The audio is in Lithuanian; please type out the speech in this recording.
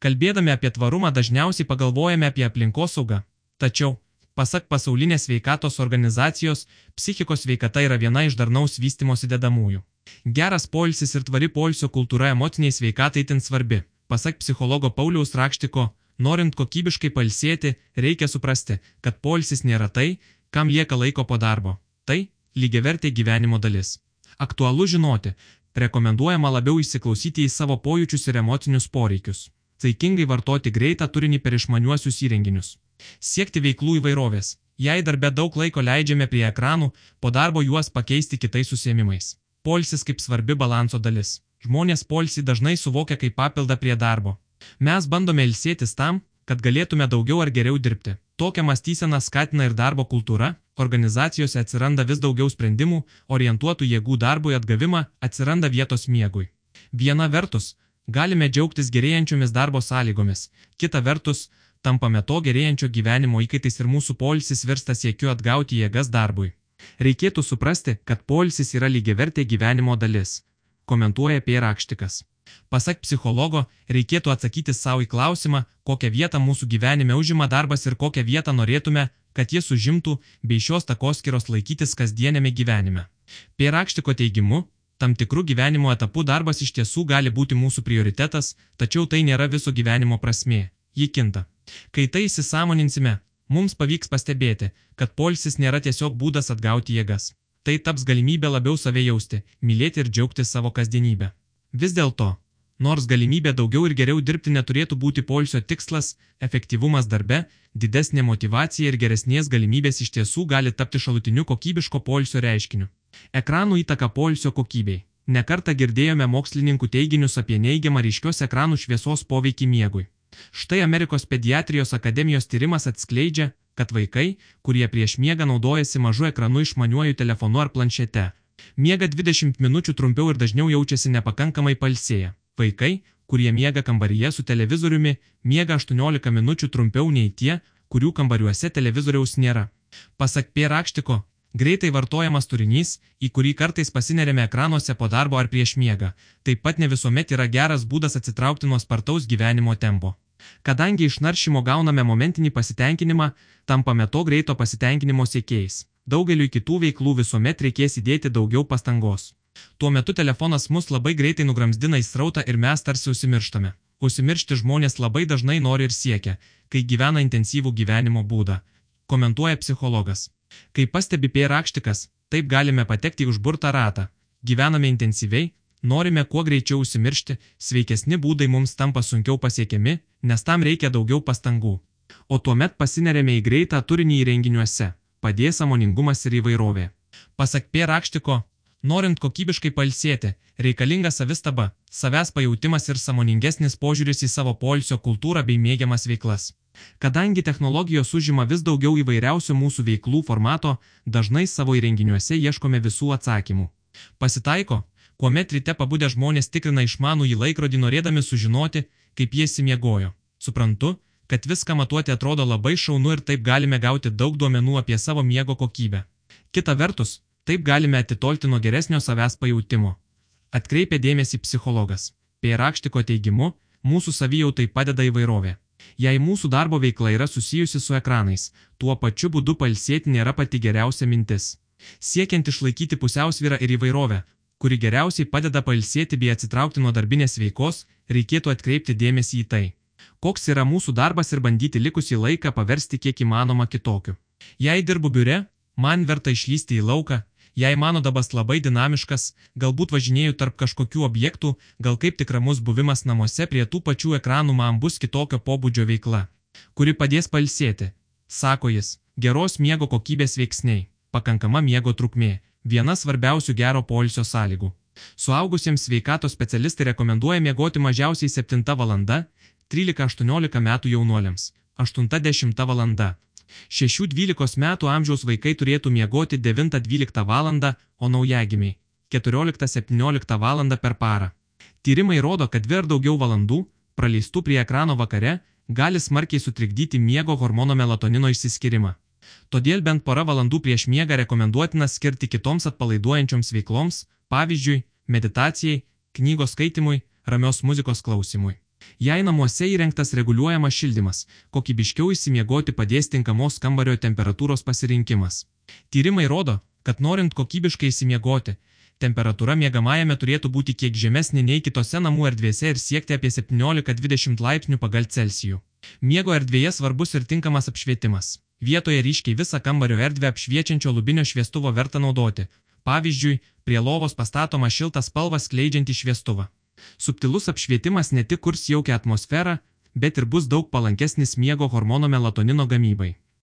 Kalbėdami apie tvarumą dažniausiai pagalvojame apie aplinkosaugą. Tačiau, pasak pasaulinės sveikatos organizacijos, psichikos sveikata yra viena iš darnaus vystimosi dedamųjų. Geras poilsis ir tvari poilsio kultūra emociniai sveikatai tin svarbi. Pasak psichologo Pauliaus Rakštiko, norint kokybiškai palsėti, reikia suprasti, kad poilsis nėra tai, kam lieka laiko po darbo. Tai lygiavertė gyvenimo dalis. Aktualu žinoti, rekomenduojama labiau įsiklausyti į savo pojūčius ir emocinius poreikius. Saikingai vartoti greitą turinį per išmaniuosius įrenginius. Siekti veiklų įvairovės. Jei darbe daug laiko leidžiame prie ekranų, po darbo juos pakeisti kitais užsiemimais. Polsis kaip svarbi balanso dalis. Žmonės polsį dažnai suvokia kaip papildą prie darbo. Mes bandome ilsėtis tam, kad galėtume daugiau ar geriau dirbti. Tokią mąstyseną skatina ir darbo kultūra, organizacijose atsiranda vis daugiau sprendimų, orientuotų jėgų darbui atgavimą, atsiranda vietos miegui. Viena vertus, galime džiaugtis gerėjančiomis darbo sąlygomis, kita vertus, tampame to gerėjančio gyvenimo įkaitais ir mūsų polisis virsta siekiu atgauti jėgas darbui. Reikėtų suprasti, kad polisis yra lygiavertė gyvenimo dalis, komentuoja P. Rakštikas. Pasak psichologo, reikėtų atsakyti savo į klausimą, kokią vietą mūsų gyvenime užima darbas ir kokią vietą norėtume, kad jis užimtų, bei šios takoskiros laikytis kasdienėme gyvenime. Pierakštiko teigimu, tam tikrų gyvenimo etapų darbas iš tiesų gali būti mūsų prioritetas, tačiau tai nėra viso gyvenimo prasmė. Ji kinta. Kai tai įsisamoninsime, mums pavyks pastebėti, kad polsis nėra tiesiog būdas atgauti jėgas. Tai taps galimybė labiau save jausti, mylėti ir džiaugtis savo kasdienybę. Vis dėlto, nors galimybė daugiau ir geriau dirbti neturėtų būti polsio tikslas, efektyvumas darbe, didesnė motivacija ir geresnės galimybės iš tiesų gali tapti šalutiniu kokybiško polsio reiškiniu. Ekranų įtaka polsio kokybei. Nekartą girdėjome mokslininkų teiginius apie neigiamą ryškios ekranų šviesos poveikį miegui. Štai Amerikos pediatrijos akademijos tyrimas atskleidžia, kad vaikai, kurie prieš miegą naudojasi mažu ekranu išmaniuoju telefonu ar planšete, Miega 20 minučių trumpiau ir dažniau jaučiasi nepakankamai palsėję. Vaikai, kurie miega kambaryje su televizoriumi, miega 18 minučių trumpiau nei tie, kurių kambariuose televizoriaus nėra. Pasak P. Rakštiko, greitai vartojamas turinys, į kurį kartais pasinerėme ekranuose po darbo ar prieš miegą, taip pat ne visuomet yra geras būdas atsitraukti nuo spartaus gyvenimo tempo. Kadangi iš naršymo gauname momentinį pasitenkinimą, tampame to greito pasitenkinimo siekėjais daugeliu kitų veiklų visuomet reikės įdėti daugiau pastangos. Tuo metu telefonas mus labai greitai nugramzdina į srautą ir mes tarsi užsimirštame. Užsimiršti žmonės labai dažnai nori ir siekia, kai gyvena intensyvų gyvenimo būdą, komentuoja psichologas. Kai pastebi P. Rakštikas, taip galime patekti į užburtą ratą. Gyvename intensyviai, norime kuo greičiau užsimiršti, sveikesni būdai mums tampa sunkiau pasiekiami, nes tam reikia daugiau pastangų. O tuomet pasinerėme į greitą turinį įrenginiuose padės samoningumas ir įvairovė. Pasak P. Rakštiko, norint kokybiškai palsėti, reikalinga savistaba, savęs pajūtimas ir samoningesnis požiūris į savo polsio kultūrą bei mėgiamas veiklas. Kadangi technologijos užima vis daugiau įvairiausių mūsų veiklų formato, dažnai savo įrenginiuose ieškome visų atsakymų. Pasitaiko, kuomet ryte pabudę žmonės tikrina išmanų į laikrodį norėdami sužinoti, kaip jie simiegojo. Suprantu, kad viską matuoti atrodo labai šaunu ir taip galime gauti daug duomenų apie savo miego kokybę. Kita vertus, taip galime atitolti nuo geresnio savęs pajūtimo. Atkreipia dėmesį psichologas. Pierakštiko teigimu, mūsų savijautai padeda įvairovė. Jei mūsų darbo veikla yra susijusi su ekranais, tuo pačiu būdu palsėti nėra pati geriausia mintis. Siekiant išlaikyti pusiausvyrą ir įvairovę, kuri geriausiai padeda palsėti bei atsitraukti nuo darbinės veikos, reikėtų atkreipti dėmesį į tai koks yra mūsų darbas ir bandyti likusį laiką paversti kiek įmanoma kitokiu. Jei dirbu biure, man verta išlysti į lauką, jei mano dabas labai dinamiškas, galbūt važinėju tarp kažkokių objektų, gal kaip tik ramus buvimas namuose prie tų pačių ekranų man bus kitokio pobūdžio veikla, kuri padės palsėti, sako jis, geros miego kokybės veiksniai, pakankama miego trukmė, viena svarbiausių gero poilsio sąlygų. Suaugusiems sveikatos specialistai rekomenduoja miegoti mažiausiai 7 valanda, 13-18 metų jaunuoliams - 8-10 val. 6-12 metų amžiaus vaikai turėtų miegoti 9-12 val. o naujagimiai - 14-17 val. per parą. Tyrimai rodo, kad vir daugiau valandų, praleistų prie ekrano vakare, gali smarkiai sutrikdyti miego hormono melatonino išsiskirimą. Todėl bent porą valandų prieš miegą rekomenduotina skirti kitoms atpalaiduojančioms veikloms, pavyzdžiui, meditacijai, knygos skaitimui, ramios muzikos klausimui. Jei namuose įrengtas reguliuojamas šildymas, kokybiškiau įsimiegoti padės tinkamos kambario temperatūros pasirinkimas. Tyrimai rodo, kad norint kokybiškai įsimiegoti, temperatūra miegamajame turėtų būti kiek žemesnė nei kitose namų erdvėse ir siekti apie 17-20 laipsnių pagal Celsijų. Miego erdvėje svarbus ir tinkamas apšvietimas. Vietoje ryškiai visą kambario erdvę apšviečiančio lubinio šviestuvo verta naudoti. Pavyzdžiui, prie lovos pastatoma šiltą spalvą skleidžiantį šviestuvą. Subtilus apšvietimas ne tik kurs jaukę atmosferą, bet ir bus daug palankesnis miego hormono melatonino gamybai.